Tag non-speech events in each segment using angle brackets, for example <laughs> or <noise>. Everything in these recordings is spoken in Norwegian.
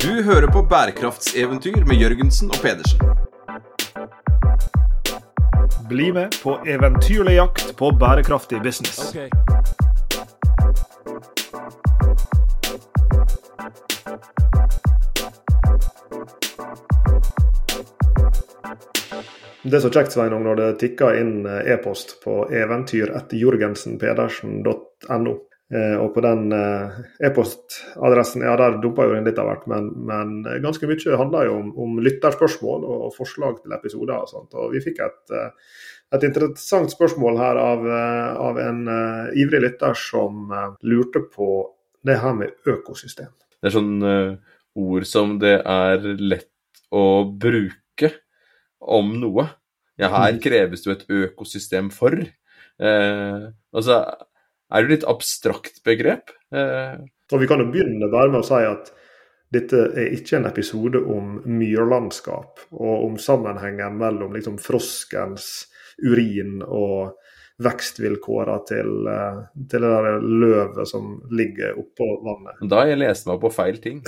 Du hører på bærekraftseventyr med Jørgensen og Pedersen. Bli med på eventyrlig jakt på bærekraftig business. Det er så kjekt Sveinung, når det tikker inn eh, e-post på eventyr.jorgensenpedersen.no. Eh, og på den eh, e-postadressen ja, der dumpa jo inn litt av hvert, men, men ganske mye handla jo om, om lytterspørsmål og, forslag til episoder. og sånt. Og Vi fikk et, et interessant spørsmål her av, av en uh, ivrig lytter som uh, lurte på det her med økosystem. Det er sånn uh, ord som det er lett å bruke om noe. Ja, her mm. kreves det jo et økosystem for. Eh, altså, er jo litt abstrakt begrep. Eh. Og Vi kan jo begynne bare med å si at dette er ikke en episode om myrlandskap og om sammenhengen mellom liksom froskens urin og vekstvilkåra til, eh, til, det der løvet som ligger oppå vannet. Da har jeg lest meg på feil ting.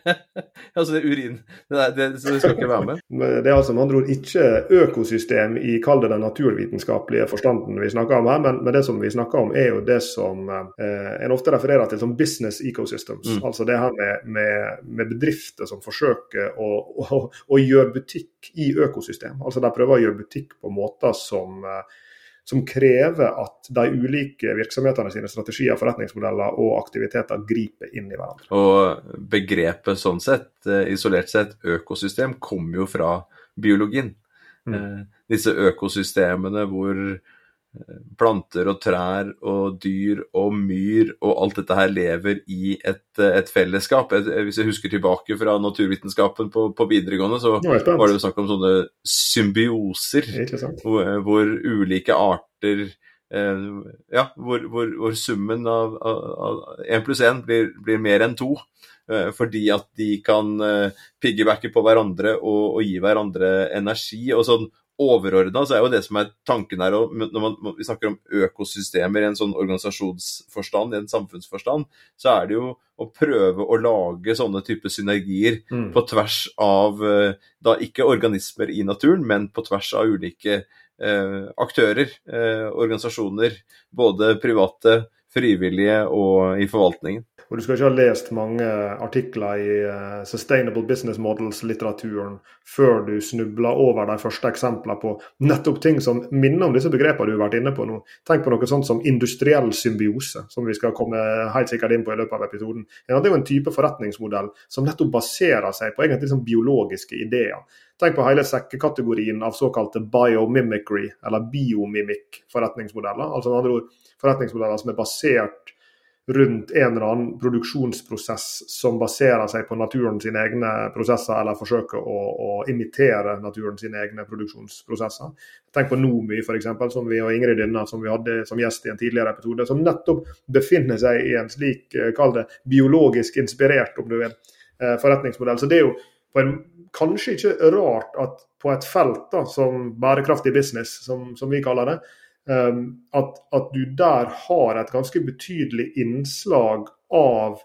<laughs> altså det er urin. Det, det, det skal ikke være med. Det er altså med andre ord ikke økosystem i kall det den naturvitenskapelige forstanden vi snakker om her, men, men, det som vi snakker om er jo det som eh, en ofte refererer til som business ecosystems. Mm. Altså det her med, med, med, bedrifter som forsøker å, å, å gjøre butikk i økosystem. Altså de prøver å gjøre butikk på måter som eh, som krever at de ulike virksomhetene sine strategier, forretningsmodeller og aktiviteter griper inn i hverandre. Og begrepet sånn sett, eh, isolert sett, økosystem, kommer jo fra biologien. Mm. Eh, disse økosystemene hvor planter og trær og dyr og myr og alt dette her lever i et, et fellesskap. Hvis jeg husker tilbake fra naturvitenskapen på, på videregående, så var det jo snakk om sånne symbioser. Hvor, hvor, ulike arter eh, Ja, hvor, hvor, hvor, summen av én pluss én blir, blir, mer enn to. Eh, fordi at de kan eh, piggybacke på hverandre og, og gi hverandre energi. og sånn overordna så er jo det som er tanken her, og når man, vi snakker om økosystemer i en sånn organisasjonsforstand, i en samfunnsforstand, så er det jo å prøve å lage sånne typer synergier mm. på tvers av eh, da ikke organismer i naturen, men på tvers av ulike eh, aktører, eh, organisasjoner, både private, frivillige og i forvaltningen. Og Du skal ikke ha lest mange artikler i uh, Sustainable Business Models-litteraturen før du snubler over de første eksemplene på nettopp ting som minner om disse begrepene du har vært inne på nå. Tenk på noe sånt som industriell symbiose, som vi skal komme helt sikkert inn på i løpet av episoden. Ja, det er jo en type forretningsmodell som nettopp baserer seg på egentlig sånn biologiske ideer. Tenk på hele sekkekategorien av såkalte biomimicry, eller biomimic forretningsmodeller. Altså med andre ord forretningsmodeller som er basert rundt en eller annen produksjonsprosess som baserer seg på naturen sine egne prosesser, eller forsøker å, å imitere naturen sine egne produksjonsprosesser. Tenk på Nomi, f.eks., som vi og Ingrid Dynna, som vi hadde som gjest i en tidligere episode, som nettopp befinner seg i en slik, eh, kall det biologisk inspirert, om du vil, eh, forretningsmodell. Så det er jo en, kanskje ikke rart at på et felt da, som bærekraftig business, som, som vi kaller det, at, at, du der har et ganske betydelig innslag av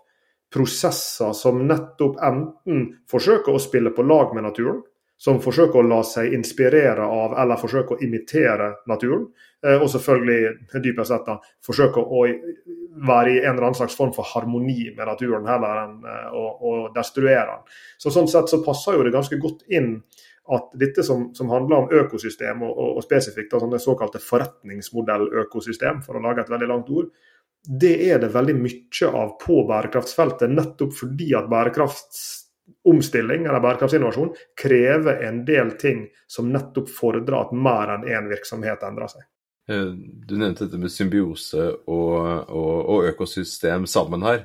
prosesser som nettopp enten forsøker å spille på lag med naturen, som forsøker å la seg inspirere av eller forsøker å imitere naturen, eh, og selvfølgelig dypest sett da, forsøker å være i en eller annen slags form for harmoni med naturen heller enn eh, å, å destruere den. Så Sånn sett så passer jo det ganske godt inn at dette som, som handler om økosystem, og, og, og spesifikt sånne såkalte forretningsmodelløkosystem, for å lage et veldig langt ord, det er det veldig mye av på bærekraftsfeltet, nettopp fordi at bærekraftsomstilling eller bærekraftsinnovasjon krever en del ting som nettopp fordrer at mer enn én virksomhet endrer seg. Eh, du nevnte dette med symbiose og, og, og økosystem sammen her.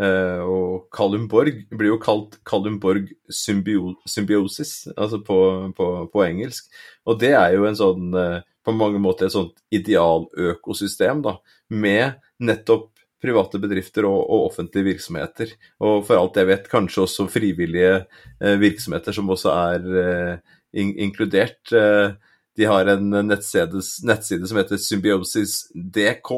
Uh, og Callum Borg blir jo kalt Callum Borg symbio symbiosis, altså på, på, på, engelsk. Og det er jo en sånn, uh, på mange måter et sånt idealøkosystem, da, med nettopp private bedrifter og, og, offentlige virksomheter. Og for alt jeg vet, kanskje også frivillige uh, virksomheter som også er in inkludert. de har en nettside, som heter Symbiosis DK,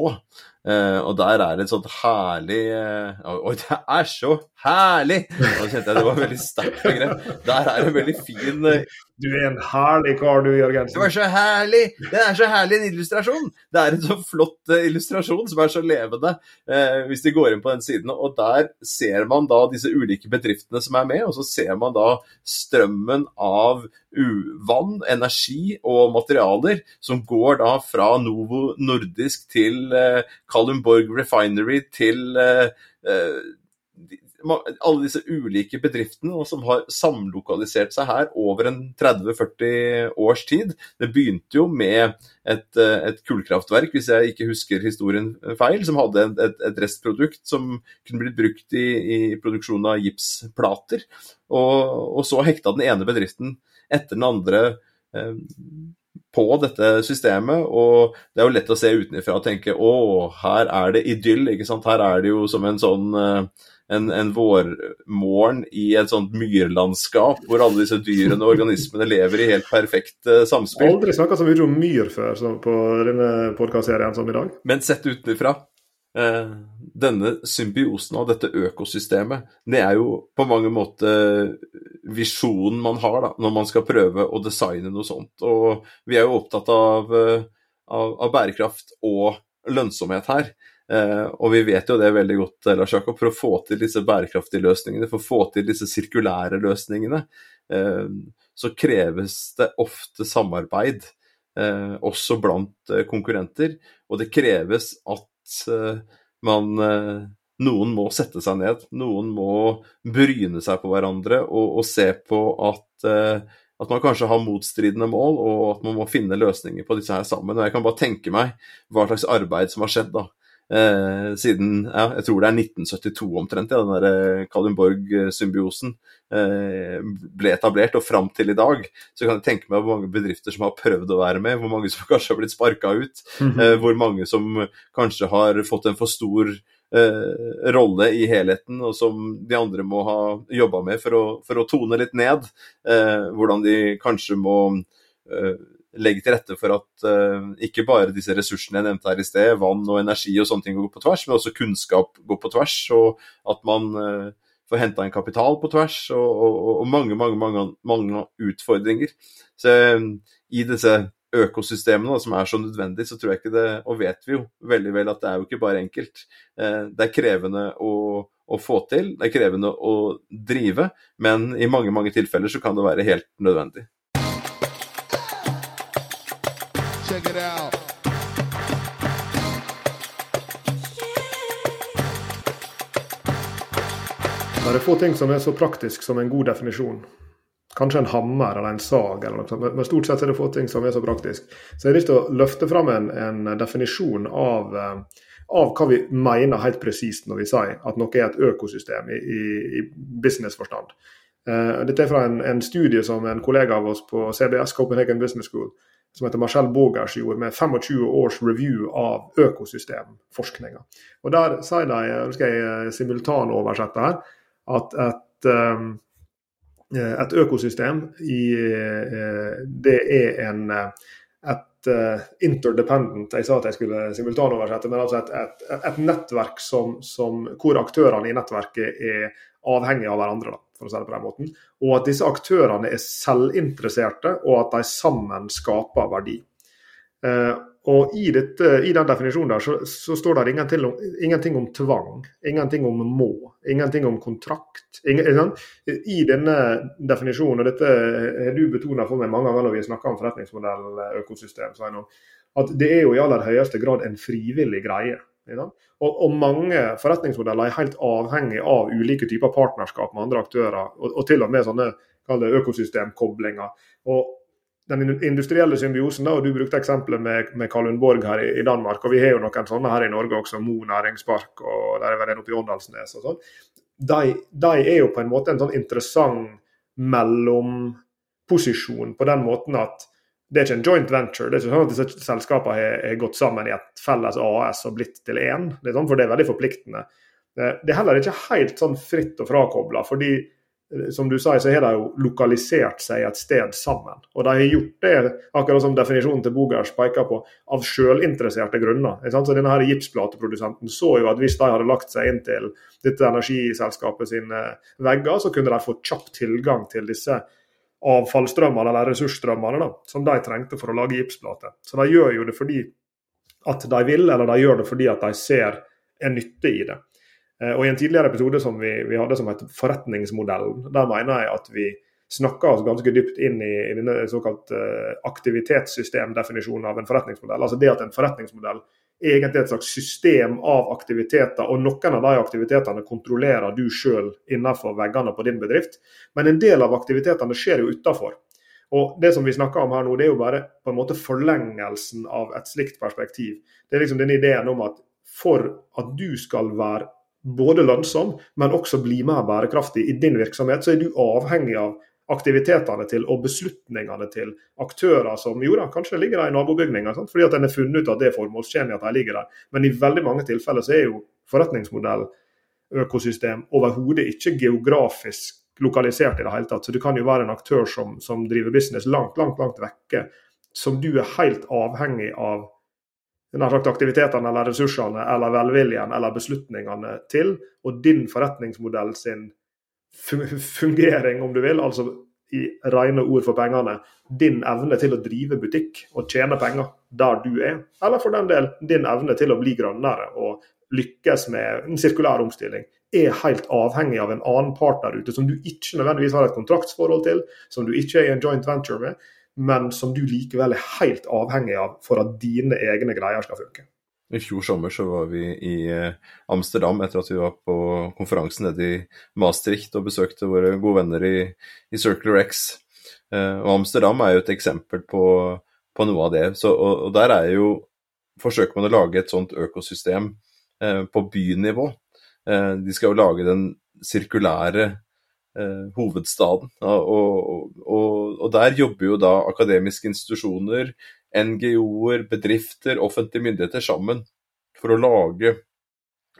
Uh, og der er det et sånt herlig uh, Oi, det er så herlig! Nå kjente jeg det var veldig sterkt begrep. Der er en veldig fin uh, Du er en herlig kar, du, Jørgensen. Det var så herlig! Det er så herlig en illustrasjon! Det er en så flott illustrasjon som er så levende, hvis de går inn på den siden. Og der ser man da disse ulike bedriftene som er med, og så ser man da strømmen av vann, energi og materialer som går da fra Novo Nordisk til Kalundborg Refinery til uh, alle disse ulike bedriftene som har samlokalisert seg her over en 30-40 års tid. Det begynte jo med et, eh, et, kullkraftverk, hvis jeg ikke husker historien feil, som hadde et, et restprodukt som kunne blitt brukt i, i produksjon av gipsplater. Og, og, så hekta den ene bedriften etter den andre eh, på dette systemet. Og det er jo lett å se utenfra og tenke å, her er det idyll. ikke sant? Her er det jo som en sånn eh, en, en vårmorgen i et sånt myrlandskap hvor alle disse dyrene og organismene lever i helt perfekt uh, samspill. Aldri snakka så mye om myr før på denne podkastserien som i dag. Men sett utenfra Eh, denne symbiosen av dette økosystemet, det er jo på mange måter visjonen man har da, når man skal prøve å designe noe sånt. Og vi er jo opptatt av, eh, av, av bærekraft og lønnsomhet her. Eh, og vi vet jo det veldig godt, Lars Jakob, for å få til disse bærekraftige løsningene, for å få til disse sirkulære løsningene, eh, så kreves det ofte samarbeid, eh, også blant konkurrenter. Og det kreves at Eh, man eh, Noen må sette seg ned, noen må bryne seg på hverandre og, og se på at, eh, at man kanskje har motstridende mål, og at man må finne løsninger på disse her sammen. Og Jeg kan bare tenke meg hva slags arbeid som har skjedd da, eh, siden ja, jeg tror det er 1972 omtrent, ja, den der Kalundborg-symbiosen eh, ble etablert, og fram til i dag. Så kan jeg tenke meg hvor mange bedrifter som har prøvd å være med, hvor mange som <laughs> kanskje har blitt sparka ut, mm -hmm. eh, hvor mange som kanskje har fått en for stor eh, rolle i helheten, og som de andre må ha jobba med for å, for å, tone litt ned. Eh, hvordan de kanskje må eh, legge til rette for at uh, ikke bare disse ressursene jeg nevnte her i sted, vann og energi og sånne ting går på tvers, men også kunnskap går på tvers, og at man uh, får henta en kapital på tvers, og, og, og mange, mange, mange, mange, utfordringer. Så uh, i disse økosystemene som er så nødvendig, så tror jeg ikke det Og vet vi jo veldig vel at det er jo ikke bare enkelt. det er krevende å, å få til, det er krevende å drive, men i mange, mange tilfeller så kan det være helt nødvendig. Check it out. Det er få ting som er så praktisk som en god definisjon. Kanskje en hammer eller en sag, eller noe men stort sett er det få ting som er så praktisk. Så jeg har lyst til å løfte fram en, en definisjon av, eh, av, hva vi mener helt presist når vi sier at noe er et økosystem i, i, i businessforstand. Uh, dette er fra en, en, studie som en kollega av oss på CBS, Copenhagen Business School, som heter Marcel Bogers gjorde, med 25 års review av økosystemforskninga. Og Der sier de, nå skal jeg eh, simultanoversette her, at et, um, et økosystem i, det er en, et interdependent Jeg sa at jeg skulle simultanoversette, men altså et, et, et nettverk som, som, hvor aktørene i nettverket er avhengige av hverandre. Da for å si det på den måten. Og at disse aktørene er selvinteresserte, og at de sammen skaper verdi. Eh, og i, dette, i, den definisjonen der så, så står det ingenting om, ingenting om, tvang, ingenting om må, ingenting om kontrakt. Ingen, I denne definisjonen, og dette har du betona for meg mange ganger når vi snakker om forretningsmodelløkosystem, at det er jo i aller høyeste grad en frivillig greie. Og, og, mange forretningsmodeller er helt avhengig av ulike typer partnerskap med andre aktører, og, og til og med sånne økosystemkoblinger. Og den industrielle symbiosen, da, og du brukte eksempelet med, med Kalundborg her i, i, Danmark, og vi har jo noen sånne her i Norge også, Mo næringspark og der er vel en oppe i Åndalsnes og sånn. De, de, er jo på en måte en sånn interessant mellomposisjon på den måten at det er ikke en joint venture. Det er ikke sånn at disse selskapene har, har gått sammen i et felles AS og blitt til én. Sånn, for det er veldig forpliktende. Det er heller ikke helt sånn fritt og frakobla. fordi som du sier, så har de jo lokalisert seg et sted sammen. Og de har gjort det, akkurat som definisjonen til Bogers peker på, av sjølinteresserte grunner. Så denne her Gipsplateprodusenten så jo at hvis de hadde lagt seg inn til dette energiselskapet sine vegger, så kunne de få kjapp tilgang til disse avfallsstrømmene eller ressursstrømmene da, som de trengte for å lage gipsplater. Så de gjør jo det fordi at de vil, eller de gjør det fordi at de ser en nytte i det. Eh, og I en tidligere episode som vi, vi hadde som het forretningsmodellen, der mener jeg at vi snakka oss ganske dypt inn i, i denne såkalt uh, aktivitetssystemdefinisjonen av en forretningsmodell. Altså det at en forretningsmodell er egentlig et slags system av aktiviteter, og noen av de aktivitetene kontrollerer du sjøl innenfor veggene på din bedrift. Men en del av aktivitetene skjer jo utafor. Og Det som vi snakker om her nå, det er jo bare på en måte forlengelsen av et slikt perspektiv. Det er liksom denne ideen om at for at du skal være både lønnsom, men også bli mer bærekraftig i din virksomhet, så er du avhengig av aktivitetene til og beslutningene til aktører som jo da, kanskje ligger der i nabobygninga, fordi at en har funnet ut at det er formålstjenlig at de ligger der. Men i veldig mange tilfeller så er jo forretningsmodell, økosystem, overhodet ikke geografisk lokalisert i det hele tatt. Så du kan jo være en aktør som, som driver business langt, langt, langt vekke, som du er helt avhengig av aktivitetene eller ressursene eller velviljen eller beslutningene til. Og din forretningsmodell sin fungering, om du vil, altså i rene ord for pengene, din evne til å drive butikk og tjene penger der du er. Eller for den del din evne til å bli grønnere og lykkes med en sirkulær omstilling, er helt avhengig av en annen part der ute som du ikke nødvendigvis har et kontraktsforhold til, som du ikke er i en joint venture med, men som du likevel er helt avhengig av for at dine egne greier skal funke. I fjor sommer så var vi i eh, Amsterdam etter at vi var på konferansen nede i Maastricht og besøkte våre gode venner i, i Circular X. Eh, og Amsterdam er jo et eksempel på, på noe av det. Så, og, og, der er jo forsøker man å lage et sånt økosystem eh, på bynivå. Eh, de skal jo lage den sirkulære eh, hovedstaden. Og, og, og, der jobber jo da akademiske institusjoner, NGO-er, bedrifter, offentlige myndigheter sammen for å lage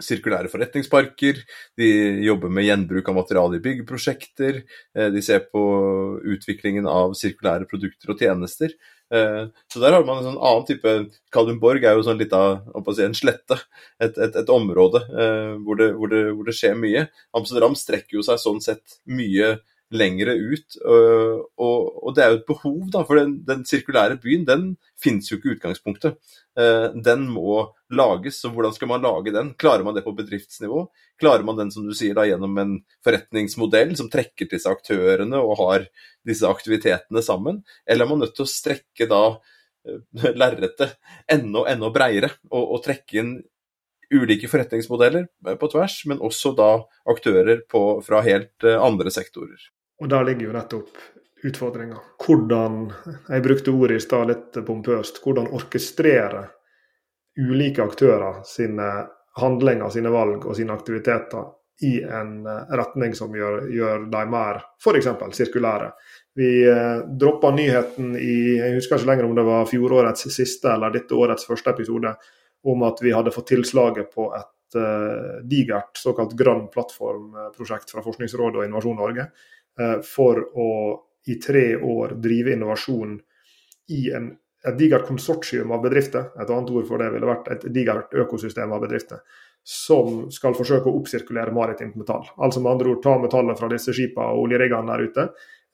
sirkulære forretningsparker, de jobber med gjenbruk av materiale i byggeprosjekter, eh, de ser på utviklingen av sirkulære produkter og tjenester. Eh, så der har man en sånn annen type Kalundborg er jo sånn litt av si, en slette, et, et, et område eh, hvor det, hvor, det, hvor det, skjer mye. Amsterdam strekker jo seg sånn sett mye lengre ut. Og, og, det er jo et behov, da, for den, den sirkulære byen den finnes jo ikke i utgangspunktet. Eh, den må lages, så hvordan skal man lage den? Klarer man det på bedriftsnivå? Klarer man den som du sier da, gjennom en forretningsmodell som trekker til seg aktørene og har disse aktivitetene sammen? Eller er man nødt til å strekke da eh, lerretet enda, enda breiere og, og trekke inn ulike forretningsmodeller på tvers, men også da aktører på, fra helt andre sektorer. Og der ligger jo nettopp utfordringa. Hvordan, jeg brukte ordet i stad litt pompøst, hvordan orkestrere ulike aktører sine handlinger, sine valg og sine aktiviteter i en eh, retning som gjør, gjør dem mer f.eks. sirkulære. Vi eh, droppa nyheten i jeg husker ikke lenger om det var fjorårets siste eller dette årets første episode, om at vi hadde fått tilslaget på et uh, digert såkalt grønn plattformprosjekt fra Forskningsrådet og Innovasjon Norge. Eh, for å i tre år drive innovasjon i en, et digert konsortium av bedrifter, et annet ord for det ville vært et digert økosystem av bedrifter, som skal forsøke å oppsirkulere maritimt metall. Altså med andre ord ta metallet fra disse skipene og oljeriggene der ute,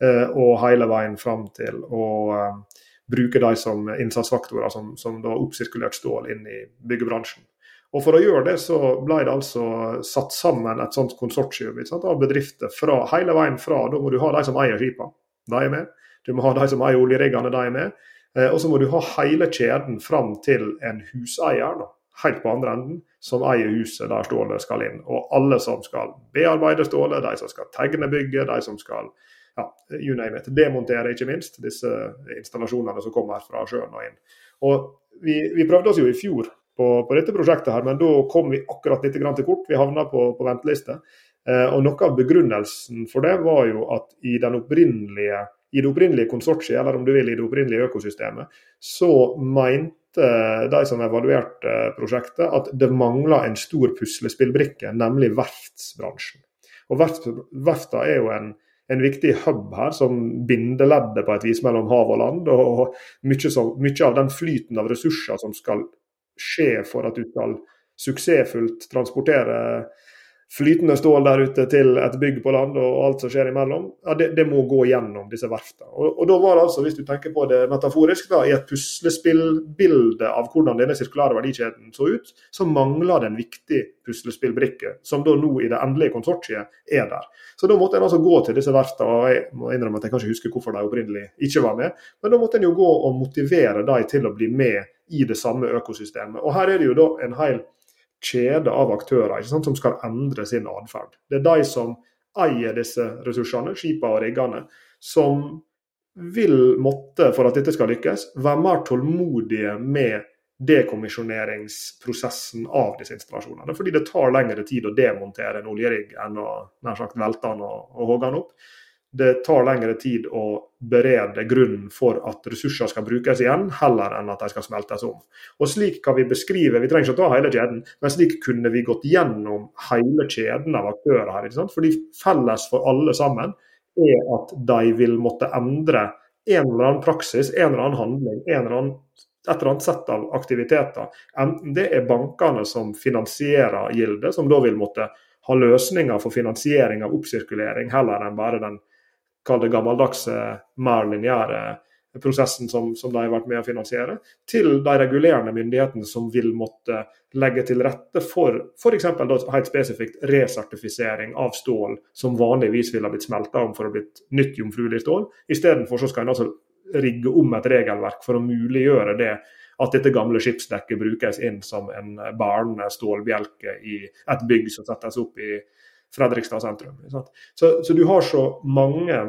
eh, og hele veien fram til å eh, bruke de som innsatsfaktorer som, som da oppsirkulert stål inn i byggebransjen. Og For å gjøre det så ble det altså satt sammen et sånt konsortium sant, av bedrifter fra, hele veien fra Da må du ha de som eier skipene, de er med. Du må ha de som eier oljeriggene, de er med. Eh, og så må du ha hele kjeden fram til en huseier, da, helt på andre enden, som eier huset der stålet skal inn. Og alle som skal bearbeide stålet, de som skal tegne bygget, de som skal ja, you name it, demontere, ikke minst, disse installasjonene som kommer fra sjøen og inn. Og vi, vi prøvde oss jo i fjor på, på, dette prosjektet, her, men da kom vi akkurat litt til kort. Vi havna på, på venteliste. Eh, og Noe av begrunnelsen for det var jo at i, i det opprinnelige konsortiet, eller om du vil i det opprinnelige økosystemet, så mente de som evaluerte prosjektet at det mangla en stor puslespillbrikke, nemlig verftsbransjen. Og Verfta er jo en en viktig hub her, som bindeleddet på et vis mellom hav og land. Og mye, så, mye av den flyten av ressurser som skal skje for at du skal suksessfullt transportere flytende stål der ute til et bygg på land og alt som skjer imellom, ja, det, det må gå gjennom disse verftene. Og, og, da var det altså, hvis du tenker på det metaforisk, da, i et puslespillbilde av hvordan denne sirkulære verdikjeden så ut, så mangler det en viktig puslespillbrikke, som da nå i det endelige konsortiet er der. Så da måtte en altså gå til disse verftene, og jeg må innrømme at jeg kanskje husker hvorfor de opprinnelig ikke var med, men da måtte en jo gå og motivere dem til å bli med i det samme økosystemet. Og her er det jo da en hel kjede av aktører sant, som skal endre sin atferd. Det er de som eier disse ressursene, skipene og riggene, som vil måtte, for at dette skal lykkes, være mer tålmodige med dekommisjoneringsprosessen av disse installasjonene. Fordi det tar lengre tid å demontere en oljerigg enn å nær sagt velte den og, og hogge den opp det tar lengre tid å berede grunnen for at ressurser skal brukes igjen, heller enn at de skal smeltes om. Og Slik kan vi beskrive, vi trenger ikke å ta hele kjeden, men slik kunne vi gått gjennom hele kjeden av aktører her. ikke sant? Fordi felles for alle sammen er at de vil måtte endre en eller annen praksis, en eller annen handling, en eller annen, et eller annet sett av aktiviteter. Enten det er bankene som finansierer gildet, som da vil måtte ha løsninger for finansiering av oppsirkulering, heller enn bare den kall det gammeldagse, mer lineære prosessen som, som, de har vært med å finansiere, til de regulerende myndighetene som vil måtte legge til rette for f.eks. helt spesifikt resertifisering av stål som vanligvis ville blitt smelta om for å blitt nytt jomfruelig stål. Istedenfor skal en altså rigge om et regelverk for å muliggjøre det at dette gamle skipsdekket brukes inn som en bærende stålbjelke i et bygg som settes opp i Fredrikstad sentrum. Så, så, du har så mange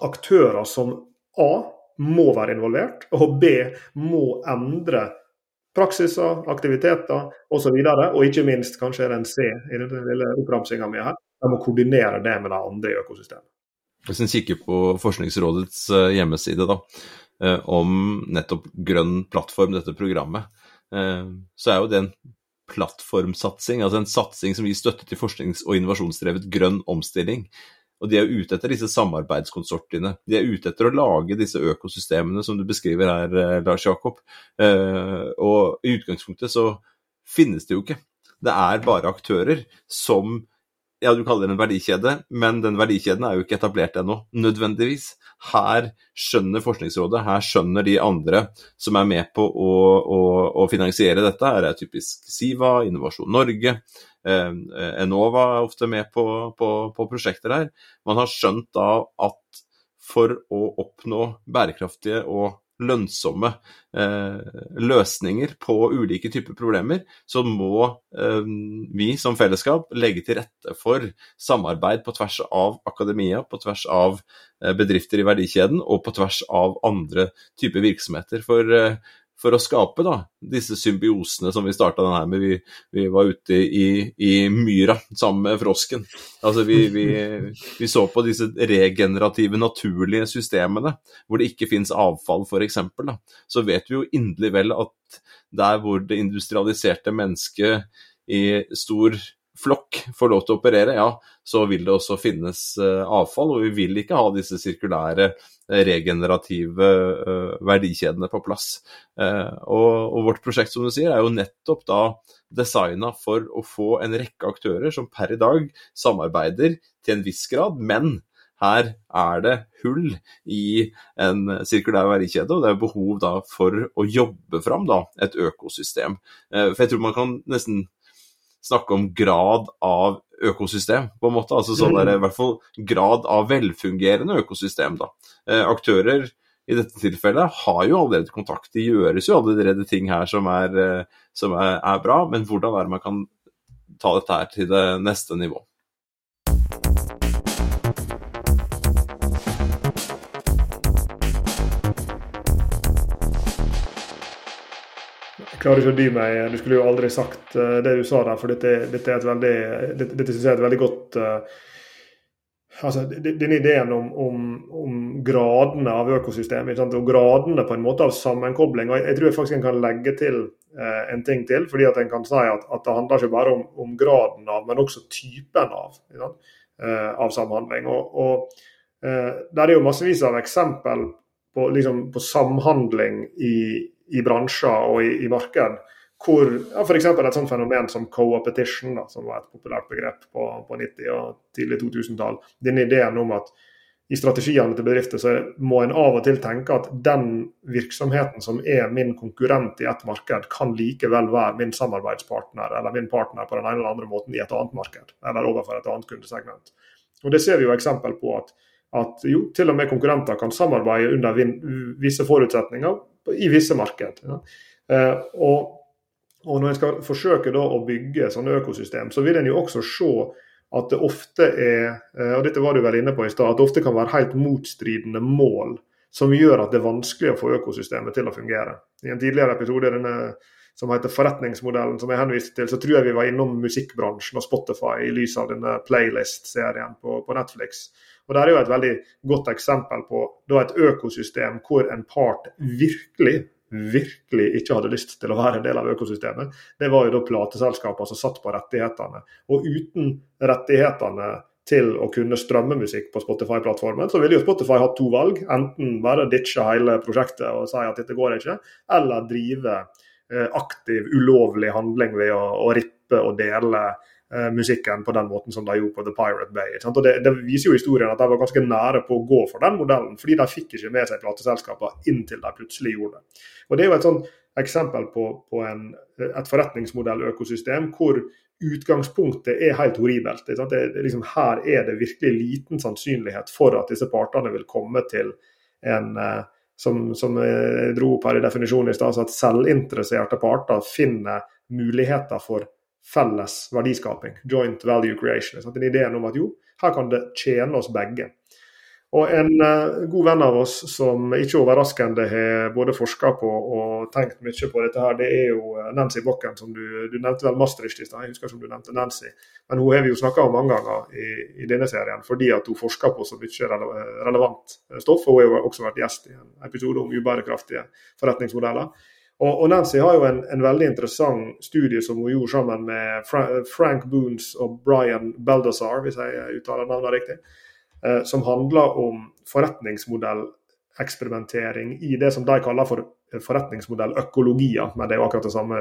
aktører som A må være involvert, og B må endre praksiser, aktiviteter osv. Og, så og ikke minst, kanskje er det en C i den lille oppramsinga mi her, de må koordinere det med de andre i økosystemet. Hvis en kikker på Forskningsrådets eh, hjemmeside da, eh, om nettopp grønn plattform, dette programmet, eh, så er jo det en plattformsatsing, altså en satsing som gir støtte til forsknings- og innovasjonsdrevet grønn omstilling. Og de er ute etter disse samarbeidskonsortiene. De er ute etter å lage disse økosystemene som du beskriver her, eh, Lars Jakob. Eh, og i utgangspunktet så finnes det jo ikke. Det er bare aktører som ja, du kaller det en verdikjede, men den verdikjeden er jo ikke etablert ennå, nødvendigvis. Her skjønner Forskningsrådet, her skjønner de andre som er med på å, å, å finansiere dette. Her er typisk Siva, Innovasjon Norge, eh, Enova er ofte med på, på, på prosjekter her. Man har skjønt da at for å oppnå bærekraftige og lønnsomme eh, løsninger på ulike typer problemer, så må eh, vi som fellesskap legge til rette for samarbeid på tvers av akademia, på tvers av eh, bedrifter i verdikjeden og på tvers av andre typer virksomheter. For for å skape da, disse symbiosene som vi starta den her med. Vi, vi var ute i, i, myra sammen med frosken. Altså vi, vi, vi, så på disse regenerative, naturlige systemene hvor det ikke fins avfall, f.eks. Så vet vi jo inderlig vel at der hvor det industrialiserte mennesket i stor flokk får lov til å operere, ja, så vil det også finnes uh, avfall. Og vi vil ikke ha disse sirkulære, uh, regenerative uh, verdikjedene på plass. Og, og, vårt prosjekt, som du sier, er jo nettopp da designa for å få en rekke aktører som per i dag samarbeider til en viss grad, men her er det hull i en sirkulær verdikjede, og det er behov da for å jobbe fram et økosystem. For jeg tror man kan nesten snakke om grad av økosystem, på en måte. Altså sånn der, i hvert fall grad av velfungerende økosystem, da. Eh, aktører i dette tilfellet har jo allerede kontakt. Det gjøres jo allerede ting her som er, eh, som er, er bra, men hvordan er det man kan ta dette her til det neste nivå? Klarer ikke å dy meg. Du skulle jo aldri sagt uh, det du sa der, for dette, dette er et veldig, dette, dette synes jeg er et veldig godt uh, altså, Denne ideen om, om, om, gradene av økosystemet og gradene på en måte av sammenkobling. og Jeg, jeg tror jeg faktisk en kan legge til uh, en ting til. fordi at en kan si at, at det handler ikke bare om, om graden av, men også typen av. av samhandling. Og, og Der er jo massevis av eksempel på, liksom, på samhandling i, i, bransjer og i, i marked. Hvor ja, F.eks. et sånt fenomen som co-opetition, som var et populært begrep på, på 90- og tidlig 2000-tall. Denne ideen om at i strategiene til bedrifter så må en av og til tenke at den virksomheten som er min konkurrent i et marked, kan likevel være min samarbeidspartner eller min partner på den ene eller andre måten i et annet marked, eller overfor et annet kundesegment. Og Det ser vi jo eksempel på at, at jo, til og med konkurrenter kan samarbeide under visse forutsetninger i visse marked. Ja. Eh, og, og, Når en skal forsøke å bygge sånne økosystem, så vil en jo også se at det ofte er eh, og dette var du vel inne på i sted, at det ofte kan være helt motstridende mål som gjør at det er vanskelig å få økosystemet til å fungere. I en tidligere episode denne, som heter Forretningsmodellen, som jeg henviste til, så tror jeg vi var innom musikkbransjen og Spotify i lys av denne playlist-serien på, på, Netflix. Og Det er jo et veldig godt eksempel på et økosystem hvor en part virkelig virkelig ikke hadde lyst til å være en del av økosystemet, det var jo da plateselskapene som satt på rettighetene. Og uten rettighetene til å kunne strømme musikk på Spotify-plattformen, så ville jo Spotify hatt to valg. Enten bare ditche hele prosjektet og si at dette går ikke, eller drive eh, aktiv, ulovlig handling ved å, å rippe og dele musikken på den måten som de gjorde på The Pirate Bay. Og det, det, viser jo historien at de var ganske nære på å gå for den modellen, fordi de fikk ikke med seg plateselskapene inntil de plutselig gjorde det. Og Det er jo et sånn eksempel på, på en, et forretningsmodelløkosystem hvor utgangspunktet er helt horribelt. Det, det, liksom, her er det virkelig liten sannsynlighet for at disse partene vil komme til en eh, som, som jeg dro opp her i definisjonen i stad, at selvinteresserte parter finner muligheter for felles verdiskaping. Joint value creation. Sant? Den ideen om at jo, her kan det tjene oss begge. Og En uh, god venn av oss som ikke overraskende har både forska på og tenkt mye på dette, her, det er jo eh, Nancy Bokken. som Du, du nevnte vel Maastricht i stad, jeg husker ikke om du nevnte Nancy. Men hun har vi jo snakka om mange ganger i, i, denne serien fordi at hun forsker på så mye rele relevant stoff. og Hun har jo også vært gjest i en episode om ubærekraftige forretningsmodeller. Og, og Nancy har jo en, en, veldig interessant studie som hun gjorde sammen med Fra Frank Boons og Brian Baldassar, hvis jeg uttaler navnet riktig, eh, som handler om forretningsmodelleksperimentering i det som de kaller for forretningsmodelløkologier, men det er jo akkurat det samme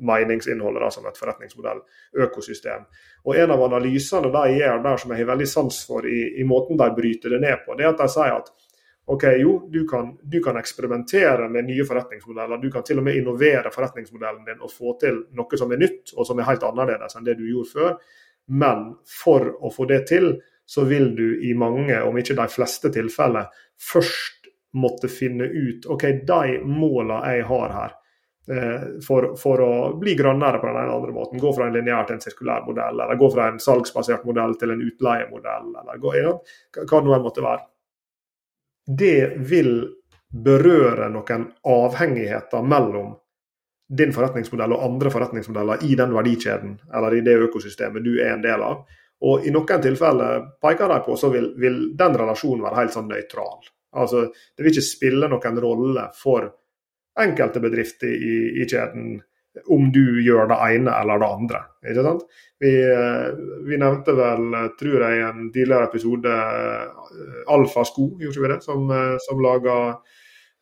meningsinnholdet da, som et forretningsmodelløkosystem. Og En av analysene de gjør der som jeg har veldig sans for i, i måten de bryter det ned på, det er at de sier at ok, jo, du kan, du kan, eksperimentere med nye forretningsmodeller. Du kan til og med innovere forretningsmodellen din og få til noe som er nytt og som er helt annerledes enn det du gjorde før. Men for å få det til, så vil du i mange, om ikke de fleste tilfeller, først måtte finne ut ok, de målene jeg har her, eh, for, for, å bli grønnere på den ene eller andre måten. Gå fra en lineær til en sirkulær modell, eller gå fra en salgsbasert modell til en utleiemodell, eller gå, ja, hva det nå måtte være det vil berøre noen avhengigheter mellom din forretningsmodell og andre forretningsmodeller i den verdikjeden eller i det økosystemet du er en del av. Og I noen tilfeller peker de på så vil, vil den relasjonen være helt sånn nøytral. Altså, Det vil ikke spille noen rolle for enkelte bedrifter i, i kjeden om du gjør det ene eller det andre. ikke sant? Vi, eh, vi nevnte vel, tror jeg, i en tidligere episode eh, Alfa-sko, gjorde vi det? Som, eh, som lager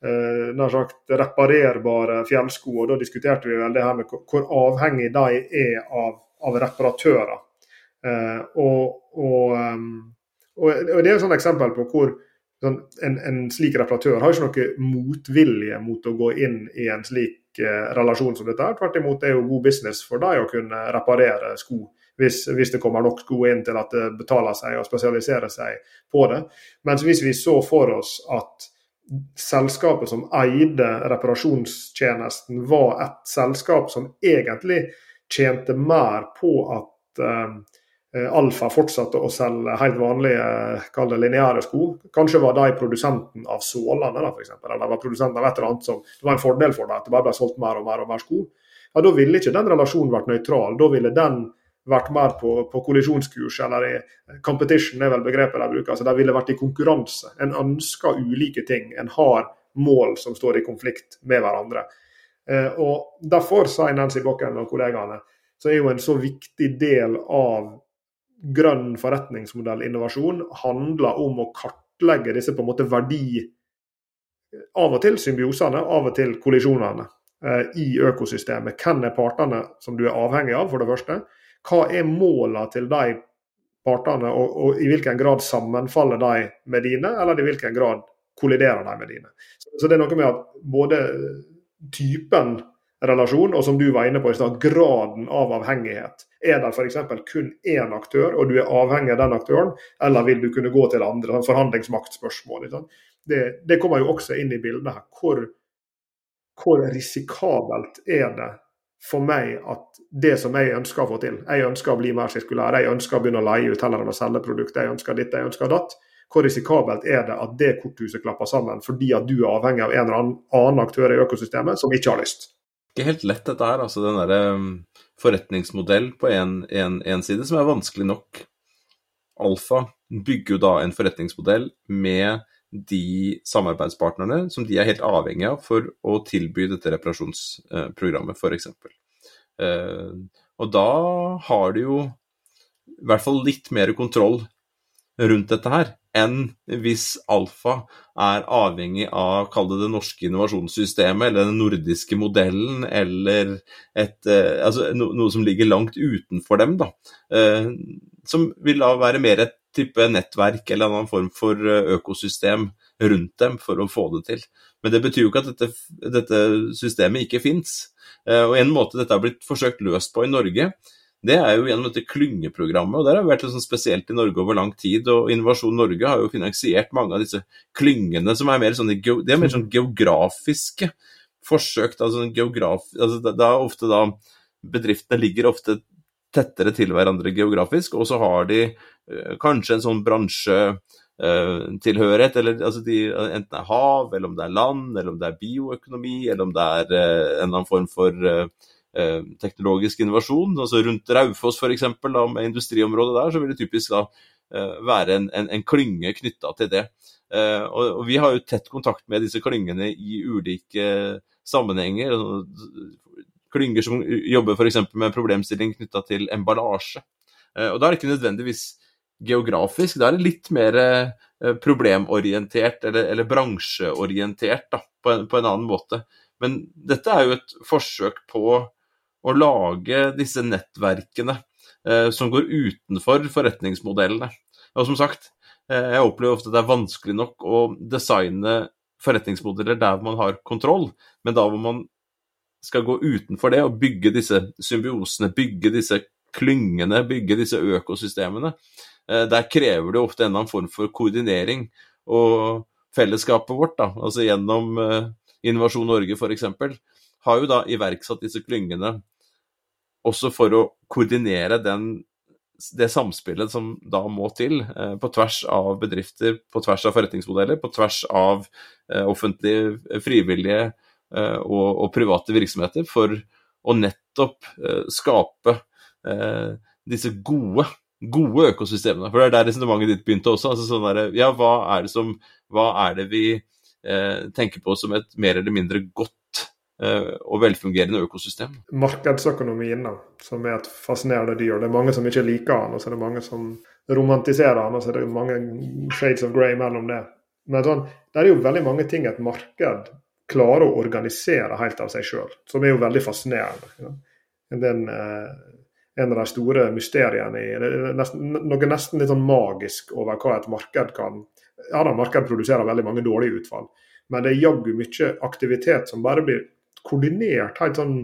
eh, nær sagt reparerbare fjellsko. og Da diskuterte vi vel det her med hvor avhengig de er av, av reparatører. Eh, og, og, og, og, Det er et sånt eksempel på hvor sånn, en, en, slik reparatør har ikke noe motvilje mot å gå inn i en slik Eh, relasjon som dette. Tvert imot det er jo god business for deg å kunne reparere sko. Hvis, hvis, det kommer nok sko inn til at det betaler seg å spesialisere seg på det. Mens hvis vi så for oss at selskapet som eide reparasjonstjenesten, var et selskap som egentlig tjente mer på at Eh, Alfa fortsatte å selge helt vanlige kall det lineære sko. Kanskje var de produsenten av sålene, da, f.eks. Eller det var produsenten av et eller annet som det var en fordel for dem at det bare ble solgt mer og mer og mer sko. Ja, Da ville ikke den relasjonen vært nøytral. Da ville den vært mer på, på kollisjonskurs, eller i competition er vel begrepet de bruker. altså De ville vært i konkurranse. En ønsker ulike ting. En har mål som står i konflikt med hverandre. Eh, og Derfor, sier Nancy Bokken og kollegaene, så er jo en så viktig del av grønn forretningsmodell, innovasjon, handler om å kartlegge disse på en måte verdi Av og til symbiosene, av og til kollisjonene eh, i økosystemet. Hvem er partene som du er avhengig av, for det første? Hva er målene til de partene, og, og, i hvilken grad sammenfaller de med dine, eller i hvilken grad kolliderer de med dine? Så, så det er noe med at både typen relasjon, og som du var inne på i stad, graden av avhengighet. Er det f.eks. kun én aktør, og du er avhengig av den aktøren, eller vil du kunne gå til andre? Sånn forhandlingsmaktspørsmål. Det, det, kommer jo også inn i bildet her. Hvor, hvor risikabelt er det for meg at det som jeg ønsker å få til Jeg ønsker å bli mer sirkulær, jeg ønsker å begynne å leie ut heller enn å selge produkter, jeg ønsker ditt, jeg ønsker datt. Hvor risikabelt er det at det korthuset klapper sammen fordi at du er avhengig av en eller annen aktør i økosystemet som ikke har lyst? Ikke helt lett, dette her. Altså den derre um, forretningsmodell på én side som er vanskelig nok. Alfa bygger jo da en forretningsmodell med de samarbeidspartnerne som de er helt avhengige av for å tilby dette reparasjonsprogrammet, f.eks. Eh, og da har de jo i hvert fall litt mer kontroll rundt dette her enn hvis Alfa er avhengig av, kall det det norske innovasjonssystemet, eller den nordiske modellen, eller et, eh, altså, no, noe som ligger langt utenfor dem, da. Eh, som vil da være mer et type nettverk eller en annen form for eh, økosystem rundt dem for å få det til. Men det betyr jo ikke at dette, dette systemet ikke fins. Eh, og en måte dette har blitt forsøkt løst på i Norge, det er jo gjennom dette klyngeprogrammet. og Der har vært sånn spesielt i Norge over lang tid. og Innovasjon Norge har jo finansiert mange av disse klyngene, som er mer, sånn, det er mer sånn geografiske forsøk. Altså geograf, altså da, er ofte da Bedriftene ligger ofte tettere til hverandre geografisk, og så har de eh, kanskje en sånn bransjetilhørighet, eh, eller altså de, enten det er hav, eller om det er land, eller om det er bioøkonomi, eller om det er eh, en eller annen form for teknologisk innovasjon. altså Rundt Raufoss f.eks., med industriområdet der, så vil det typisk da eh, være en, en, en klynge knytta til det. Eh, og, og, Vi har jo tett kontakt med disse klyngene i ulike sammenhenger. Klynger som jobber f.eks. med problemstilling knytta til emballasje. Og Da er det ikke nødvendigvis geografisk, da er det litt mer problemorientert eller, eller bransjeorientert da, på en, på en annen måte. Men dette er jo et forsøk på å lage disse nettverkene eh, som går utenfor forretningsmodellene. Og som sagt, eh, jeg opplever ofte at det er vanskelig nok å designe forretningsmodeller der man har kontroll, men da hvor man skal gå utenfor det og bygge disse symbiosene, bygge disse klyngene, bygge disse økosystemene, eh, der krever det ofte en eller annen form for koordinering. Og fellesskapet vårt, da, altså gjennom Innovasjon Norge f.eks., har jo da iverksatt disse klyngene også for å koordinere den, det samspillet som da må til, eh, på tvers av bedrifter, på tvers av forretningsmodeller, på tvers av eh, offentlige, eh, frivillige og, og, private virksomheter, for å nettopp skape disse gode, gode økosystemene. For det er der resonnementet ditt begynte også. altså sånn der, ja, hva er det, som, hva er det vi tenker på som et mer eller mindre godt og velfungerende økosystem. Markedsøkonomien, da, som er et fascinerende dyr. Det er mange som ikke liker han, og så er det mange som romantiserer han, og så er det mange shades of grey mellom det. Men sånn, det er jo veldig mange ting et marked klarer å organisere helt av seg sjøl, som er jo veldig fascinerende. Ja. Den, eh, en av de store mysteriene i det er nesten, Noe nesten litt sånn magisk over hva et marked kan Ja da, marked produserer veldig mange dårlige utfall, men det er jaggu mye aktivitet som bare blir koordinert helt sånn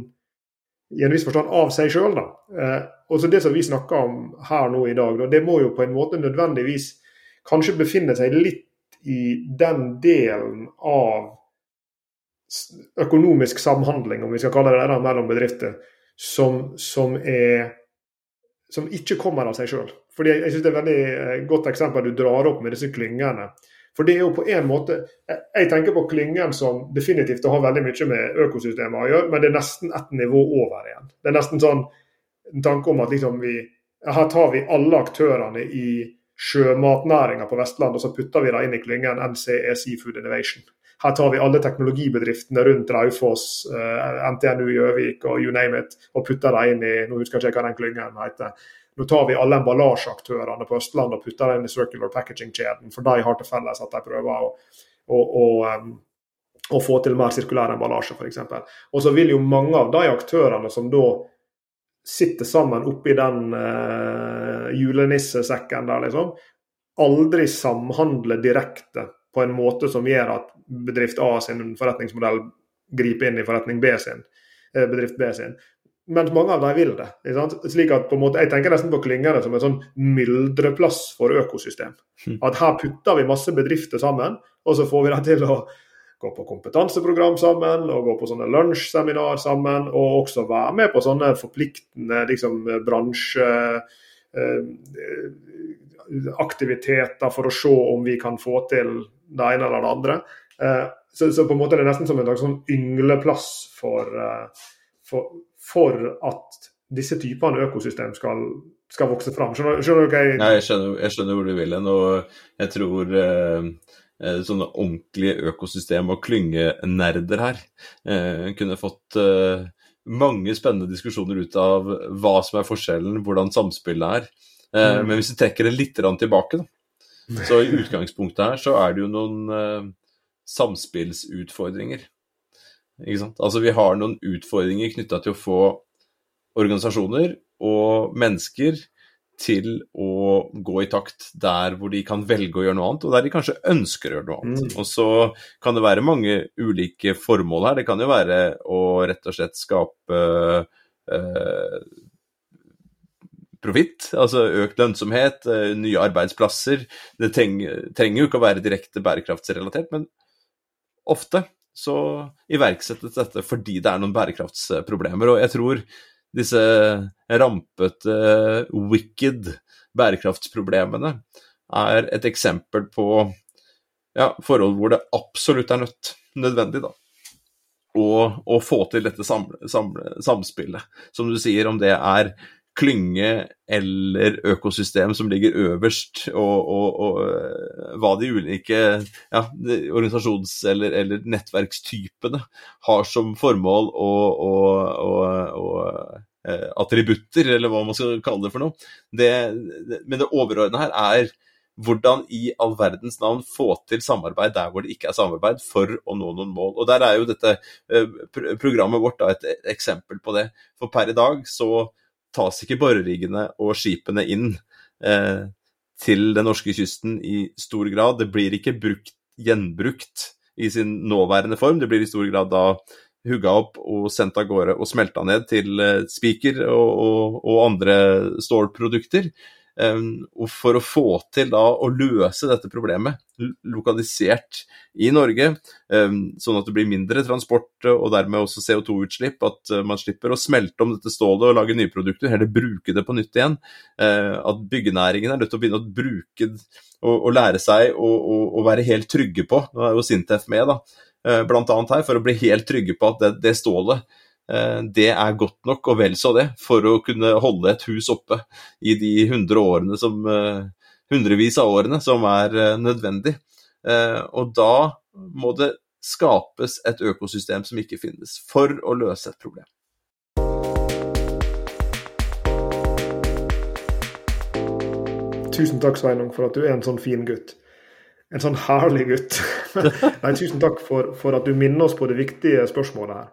i en viss forstand av seg sjøl. Eh, Det som vi snakker om her nå i dag, da, det må jo på en måte nødvendigvis kanskje befinne seg litt i den delen av økonomisk samhandling, om vi skal kalle det det, mellom bedrifter, som, som, er, som ikke kommer av seg sjøl. Jeg synes det er et veldig eh, godt eksempel du drar opp med disse klyngene. For det er jo på en måte Jeg tenker på klyngen som definitivt har veldig mye med økosystemet å gjøre, men det er nesten ett nivå over igjen. Det er nesten sånn en tanke om at liksom vi her tar vi alle aktørene i sjømatnæringa på Vestlandet og så putter vi det inn i klyngen NCE Seafood Innovation. her tar vi alle teknologibedriftene rundt Raufoss, NTNU Gjøvik og you name it, og putter dem inn i nå husker jeg ikke hva den klyngen heter. Nå tar vi alle emballasjeaktørene på Østlandet og putter dem i circular packaging-kjeden, for de har til felles at de prøver å, å, å, å få til mer sirkulær emballasje, f.eks. Og så vil jo mange av de aktørene som da sitter sammen oppi den uh, julenissesekken der, liksom, aldri samhandle direkte på en måte som gjør at bedrift A sin forretningsmodell griper inn i forretning B sin, eh, bedrift B sin. Mens mange av dem vil det. Slik at på en måte, Jeg tenker nesten på klyngene som en sånn myldreplass for økosystem. Hm. At Her putter vi masse bedrifter sammen, og så får vi dem til å gå på kompetanseprogram sammen, og gå på sånne lunsjseminar sammen, og også være med på sånne forpliktende liksom, bransjeaktiviteter for å se om vi kan få til det ene eller det andre. Eh, så, så på en måte er det nesten som en slags sånn yngleplass for, eh, for, for at disse typene økosystem skal, skal vokse fram. Skjønner, skjønner du hva jeg Nei, jeg skjønner, jeg skjønner hvor du vil hen. Og jeg tror eh, Eh, sånne ordentlige økosystem- og klyngenerder her. Eh, kunne fått eh, mange spennende diskusjoner ut av hva som er forskjellen, hvordan samspillet er. Mm. Men hvis vi trekker det litt tilbake, da. Så i utgangspunktet her så er det jo noen samspillsutfordringer. Altså vi har noen utfordringer knytta til å få organisasjoner og mennesker til å gå i takt der hvor de kan velge å gjøre noe annet, og der de kanskje ønsker å gjøre noe annet. Mm. Og så kan det være mange ulike formål her. Det kan jo være å rett og slett skape eh, profitt, altså økt lønnsomhet, eh, nye arbeidsplasser. Det trenger, trenger jo ikke å være direkte bærekraftsrelatert, men ofte så iverksettes dette fordi det er noen bærekraftsproblemer. Og jeg tror disse rampete, wicked bærekraftsproblemene er et eksempel på ja, forhold hvor det absolutt er nødt, nødvendig da, å, å få til dette samle, samle, samspillet. Som du sier, om det er klynge eller økosystem som ligger øverst, og, og, og eh, hva de ulike ja, organisasjons- eller, eller, nettverkstypene har som formål og, og, attributter, eller hva man skal kalle det for noe. Det, men det overordnede her er hvordan i all verdens navn få til samarbeid der hvor det ikke er samarbeid, for å nå noen mål. Og Der er jo dette eh, programmet vårt da, et eksempel på det. For per i dag så tas ikke boreriggene og skipene inn eh, til den norske kysten i stor grad. Det blir ikke brukt, gjenbrukt i sin nåværende form. Det blir i stor grad da hugga opp og sendt av gårde og smelta ned til eh, spiker og, og, og andre stålprodukter. Og for å få til da å løse dette problemet lokalisert i Norge, sånn at det blir mindre transport og dermed også CO2-utslipp, at eh, man slipper å smelte om dette stålet og lage nye produkter, heller bruke det på nytt igjen. Eh, at byggenæringen er nødt til å begynne å bruke og, lære seg å, være helt trygge på, nå er jo Sintef med, da, eh, blant annet her, for å bli helt trygge på at det, det stålet det er godt nok, og vel så det, for å kunne holde et hus oppe i de hundre årene som, eh, hundrevis av årene som er eh, nødvendig. Og da må det skapes et økosystem som ikke finnes, for å løse et problem. Tusen takk, Sveinung, for at du er en sånn fin gutt. En sånn herlig gutt. <laughs> Nei, tusen takk for, for at du minner oss på det viktige spørsmålet her.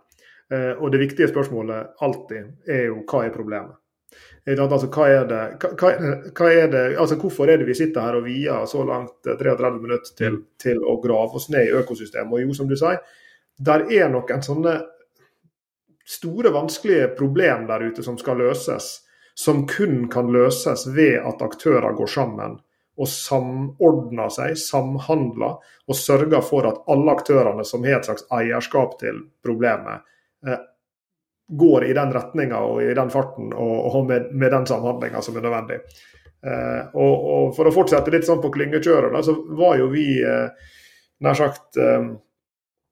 Eh, og det viktige spørsmålet alltid er jo hva er problemet? Altså, hva er det, hva, hva er det, altså, hvorfor er det vi sitter her og vier så langt 33 eh, minutter til, til å grave oss ned i økosystemet? Og jo, som du sier, der er noen sånne store, vanskelige problem der ute som skal løses, som kun kan løses ved at aktører går sammen og samordner seg, samhandler og sørger for at alle aktørene som har et slags eierskap til problemet, går i den retninga og i den farten og, og med, med, den samhandlinga som er nødvendig. Eh, og, og, For å fortsette litt sånn på klyngekjøret, så var jo vi eh, nær sagt eh,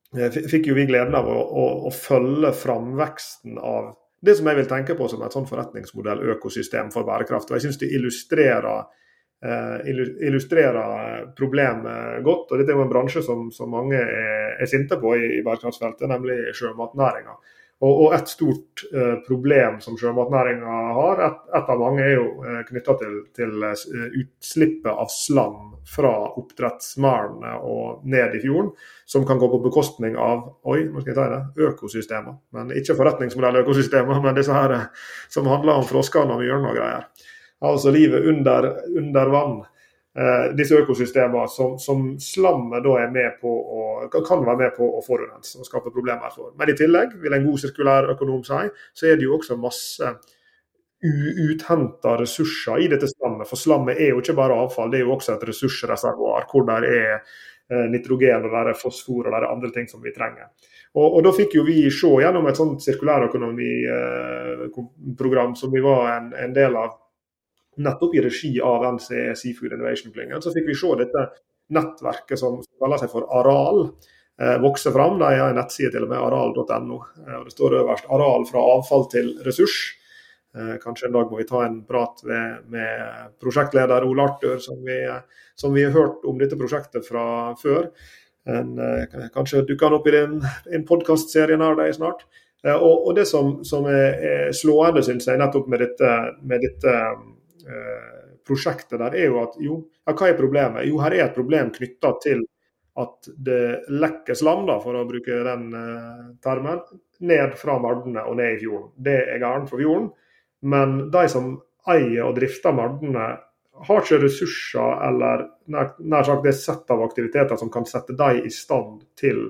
Fikk jo vi gleden av å, å, å, følge framveksten av det som jeg vil tenke på som et sånn forretningsmodell, økosystem for bærekraft. Og jeg synes det illustrerer illustrerer problemet godt. og Dette er jo en bransje som, som mange er, er, sinte på i, i bærekraftsfeltet, nemlig sjømatnæringa. Og, og, Et stort eh, problem som sjømatnæringa har, et, et, av mange, er jo eh, knytta til, til utslippet av slam fra oppdrettsmerdene og ned i fjorden, som kan gå på bekostning av oi, nå skal jeg ta det, økosystemer. Men ikke forretningsmodell-økosystemer, men disse her eh, som handler om froskene og myrene og greier. Altså livet under, under vann eh, disse økosystemene som, som slammet da er med på å, kan være med på å forurense og skape problemer for. Men i tillegg, vil en god sirkulær økonom si, så er det jo også masse uuthenta ressurser i dette slammet. For slammet er jo ikke bare avfall, det er jo også et ressursreservoar hvor det er eh, nitrogen og der er fosfor og der er andre ting som vi trenger. Og, og Da fikk jo vi se gjennom et sånt sirkulærøkonomiprogram eh, som vi var en, en del av nettopp i regi av NCE Seafood Innovation-klyngen, så fikk vi se dette nettverket som kaller seg for Aral eh, vokse fram. De har en nettside til og med, aral.no. Eh, og Det står øverst 'Aral fra avfall til ressurs'. Eh, kanskje en dag må vi ta en prat med, med prosjektleder Ole Arthur, som vi, som vi, har hørt om dette prosjektet fra før. En, kanskje dukker han opp i din en podkastserie nær deg snart. Og, og, Det som, som er, er slående, syns jeg, nettopp med dette, med dette prosjektet der, er jo at jo, ja, hva er problemet? Jo, her er et problem knytta til at det lekker slam, da, for å bruke den eh, termen, ned fra mardene og ned i fjorden. Det er gærent for fjorden. Men de som eier og drifter mardene, har ikke ressurser eller nær, nær sagt det sett av aktiviteter som kan sette dem i stand til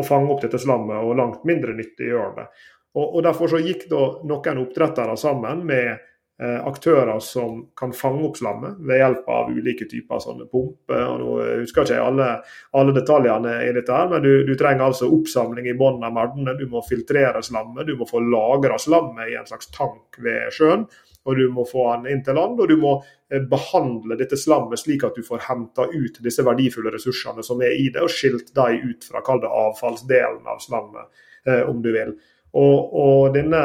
å fange opp dette slammet, og langt mindre nyttiggjøre det. Og, og Derfor så gikk da noen oppdrettere sammen med Eh, aktører som kan fange opp slammet ved hjelp av ulike typer sånne pumper. og nå husker ikke alle, alle detaljene i dette, her, men du, du trenger altså oppsamling i bunnen av merdene. Du må filtrere slammet, du må få lagra slammet i en slags tank ved sjøen. Og du må få den inn til land, og du må eh, behandle dette slammet slik at du får henta ut disse verdifulle ressursene som er i det, og skilt dem ut fra kall avfallsdelen av slammet, eh, om du vil. Og, og denne,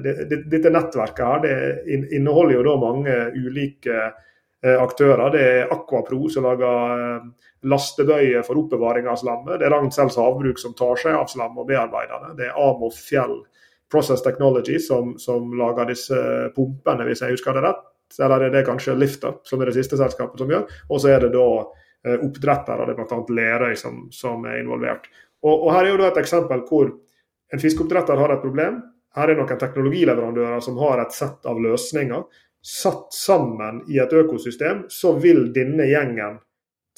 dette nettverket her, det inneholder jo da mange ulike eh, aktører. Det er Aquapro som lager eh, lastebøyer for oppbevaring av slammet. Det er Ragn-Sells havbruk som tar seg av slam og bearbeider det. Det er Amo Fjell Process Technology som, som, lager disse pumpene, hvis jeg husker det rett. Eller er det kanskje Liftup, som er det siste selskapet som gjør. Og så er det da eh, oppdrettere, det er bl.a. Lerøy som, som, er involvert. Og, og Her er jo da et eksempel hvor en fiskeoppdretter har et problem. Her er noen teknologileverandører som har et sett av løsninger. Satt sammen i et økosystem, så vil denne gjengen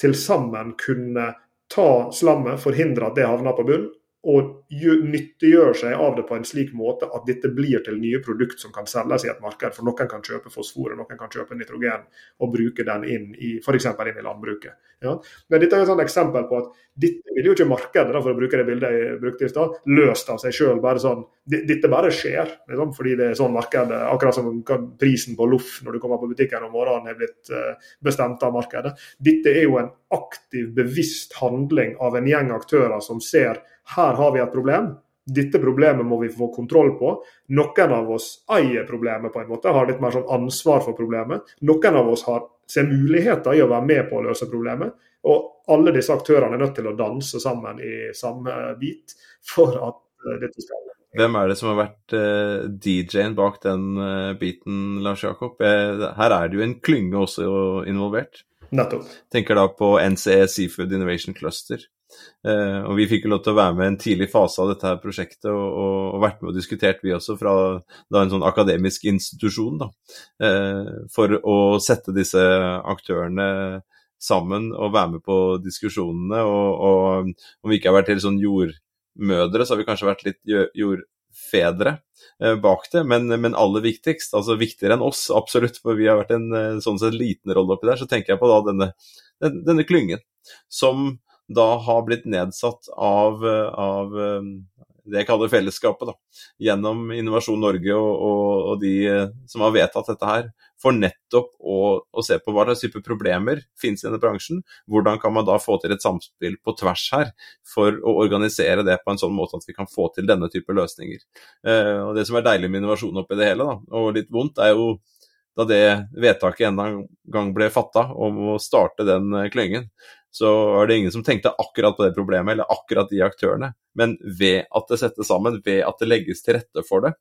til sammen kunne ta slammet, forhindre at det havner på bunn, og nyttiggjør seg av det på en slik måte at dette blir til nye produkter som kan selges i et marked. For noen kan kjøpe fosfor, noen kan kjøpe nitrogen og bruke den inn i f.eks. inn i landbruket. Ja. Men dette er et sånt eksempel på at dette vil jo ikke markedet, for å bruke det bildet jeg brukte i stad, løst av seg sjøl. Sånn, dette bare skjer liksom, fordi det er sånn markedet. Akkurat som prisen på loff når du kommer på butikken om morgenen er blitt uh, bestemt av markedet. Dette er jo en aktiv, bevisst handling av en gjeng aktører som ser her har vi et problem. Dette problemet må vi få kontroll på. Noen av oss eier problemet på en måte, har litt mer sånn ansvar for problemet. Noen av oss har, ser muligheter i å være med på å løse problemet. Og alle disse aktørene er nødt til å danse sammen i samme bit for at uh, dette skal hvem er det som har vært uh, eh, DJ-en bak den uh, biten, Lars Jakob? her er det jo en klynge også involvert. Nettopp. Tenker da på NCE Seafood Innovation Cluster. Uh, og Vi fikk jo lov til å være med i en tidlig fase av dette her prosjektet og, og, og vært med og diskutert, vi også, fra da, en sånn akademisk institusjon. da, uh, For å sette disse aktørene sammen og være med på diskusjonene. Og, om vi ikke har vært helt sånn jordmødre, så har vi kanskje vært litt jordfedre uh, bak det. Men, men, aller viktigst, altså viktigere enn oss, absolutt, for vi har vært en sånn sett liten rolle oppi der, så tenker jeg på da denne, denne klyngen. Som da har blitt nedsatt av, av eh, det jeg kaller fellesskapet, da, gjennom Innovasjon Norge og, og, og, de eh, som har vedtatt dette her, for nettopp å, å se på hva slags type problemer finnes i denne bransjen. Hvordan kan man da få til et samspill på tvers her, for å organisere det på en sånn måte at vi kan få til denne type løsninger. Eh, og Det som er deilig med innovasjon oppi det hele, da, og litt vondt, er jo da det vedtaket enda en gang ble fatta om å starte den klyngen, så var det ingen som tenkte akkurat på det problemet, eller akkurat de aktørene. Men ved at det settes sammen, ved at det legges til rette for det,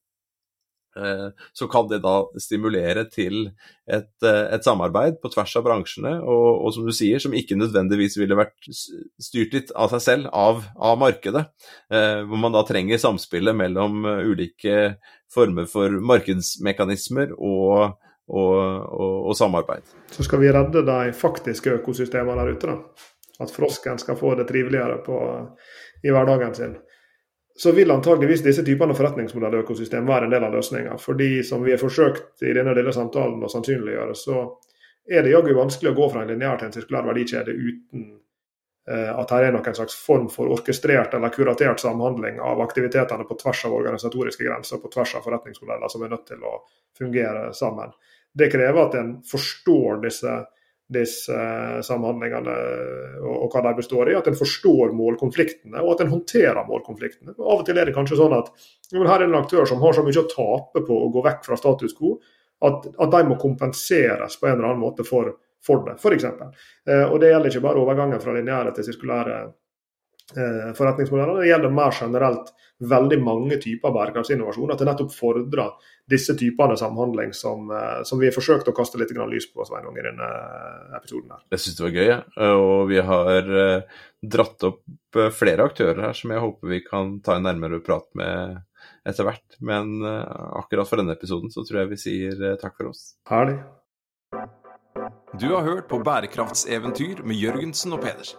Eh, så kan det da stimulere til et, eh, et, samarbeid på tvers av bransjene, og, og, som du sier, som ikke nødvendigvis ville vært styrt litt av seg selv, av, av markedet. Eh, hvor man da trenger samspillet mellom ulike former for markedsmekanismer og, og, og, samarbeid. Så skal vi redde de faktiske økosystemene der ute, da. At frosken skal få det triveligere på, i hverdagen sin så vil antageligvis disse typene forretningsmodelløkosystem være en del av løsninga. Fordi som vi har forsøkt i denne av samtalen å sannsynliggjøre, så er det jaggu vanskelig å gå fra en lineær til en sirkulær verdikjede uten eh, at her er noen slags form for orkestrert eller kuratert samhandling av aktivitetene på tvers av organisatoriske grenser, på tvers av forretningsmodeller som er nødt til å fungere sammen. Det krever at en forstår disse disse samhandlingene og, og, hva de består i. At en forstår målkonfliktene, og at en håndterer målkonfliktene. Av og til er det kanskje sånn at her er det en aktør som har så mye å tape på å gå vekk fra status quo, at, at de må kompenseres på en eller annen måte for, for det, f.eks. Eh, og det gjelder ikke bare overgangen fra lineære til sirkulære forretningsmodeller. Det gjelder mer generelt veldig mange typer bærekraftsinnovasjon. At det nettopp fordrer disse typene samhandling som, eh, som vi har forsøkt å kaste litt lys på Sveinung, i denne episoden. her. Jeg syns det var gøy, og vi har eh, dratt opp flere aktører her som jeg håper vi kan ta en nærmere prat med etter hvert. Men akkurat for denne episoden så tror jeg vi sier takk for oss. Herlig. Du har hørt på Bærekraftseventyr med Jørgensen og Pedersen.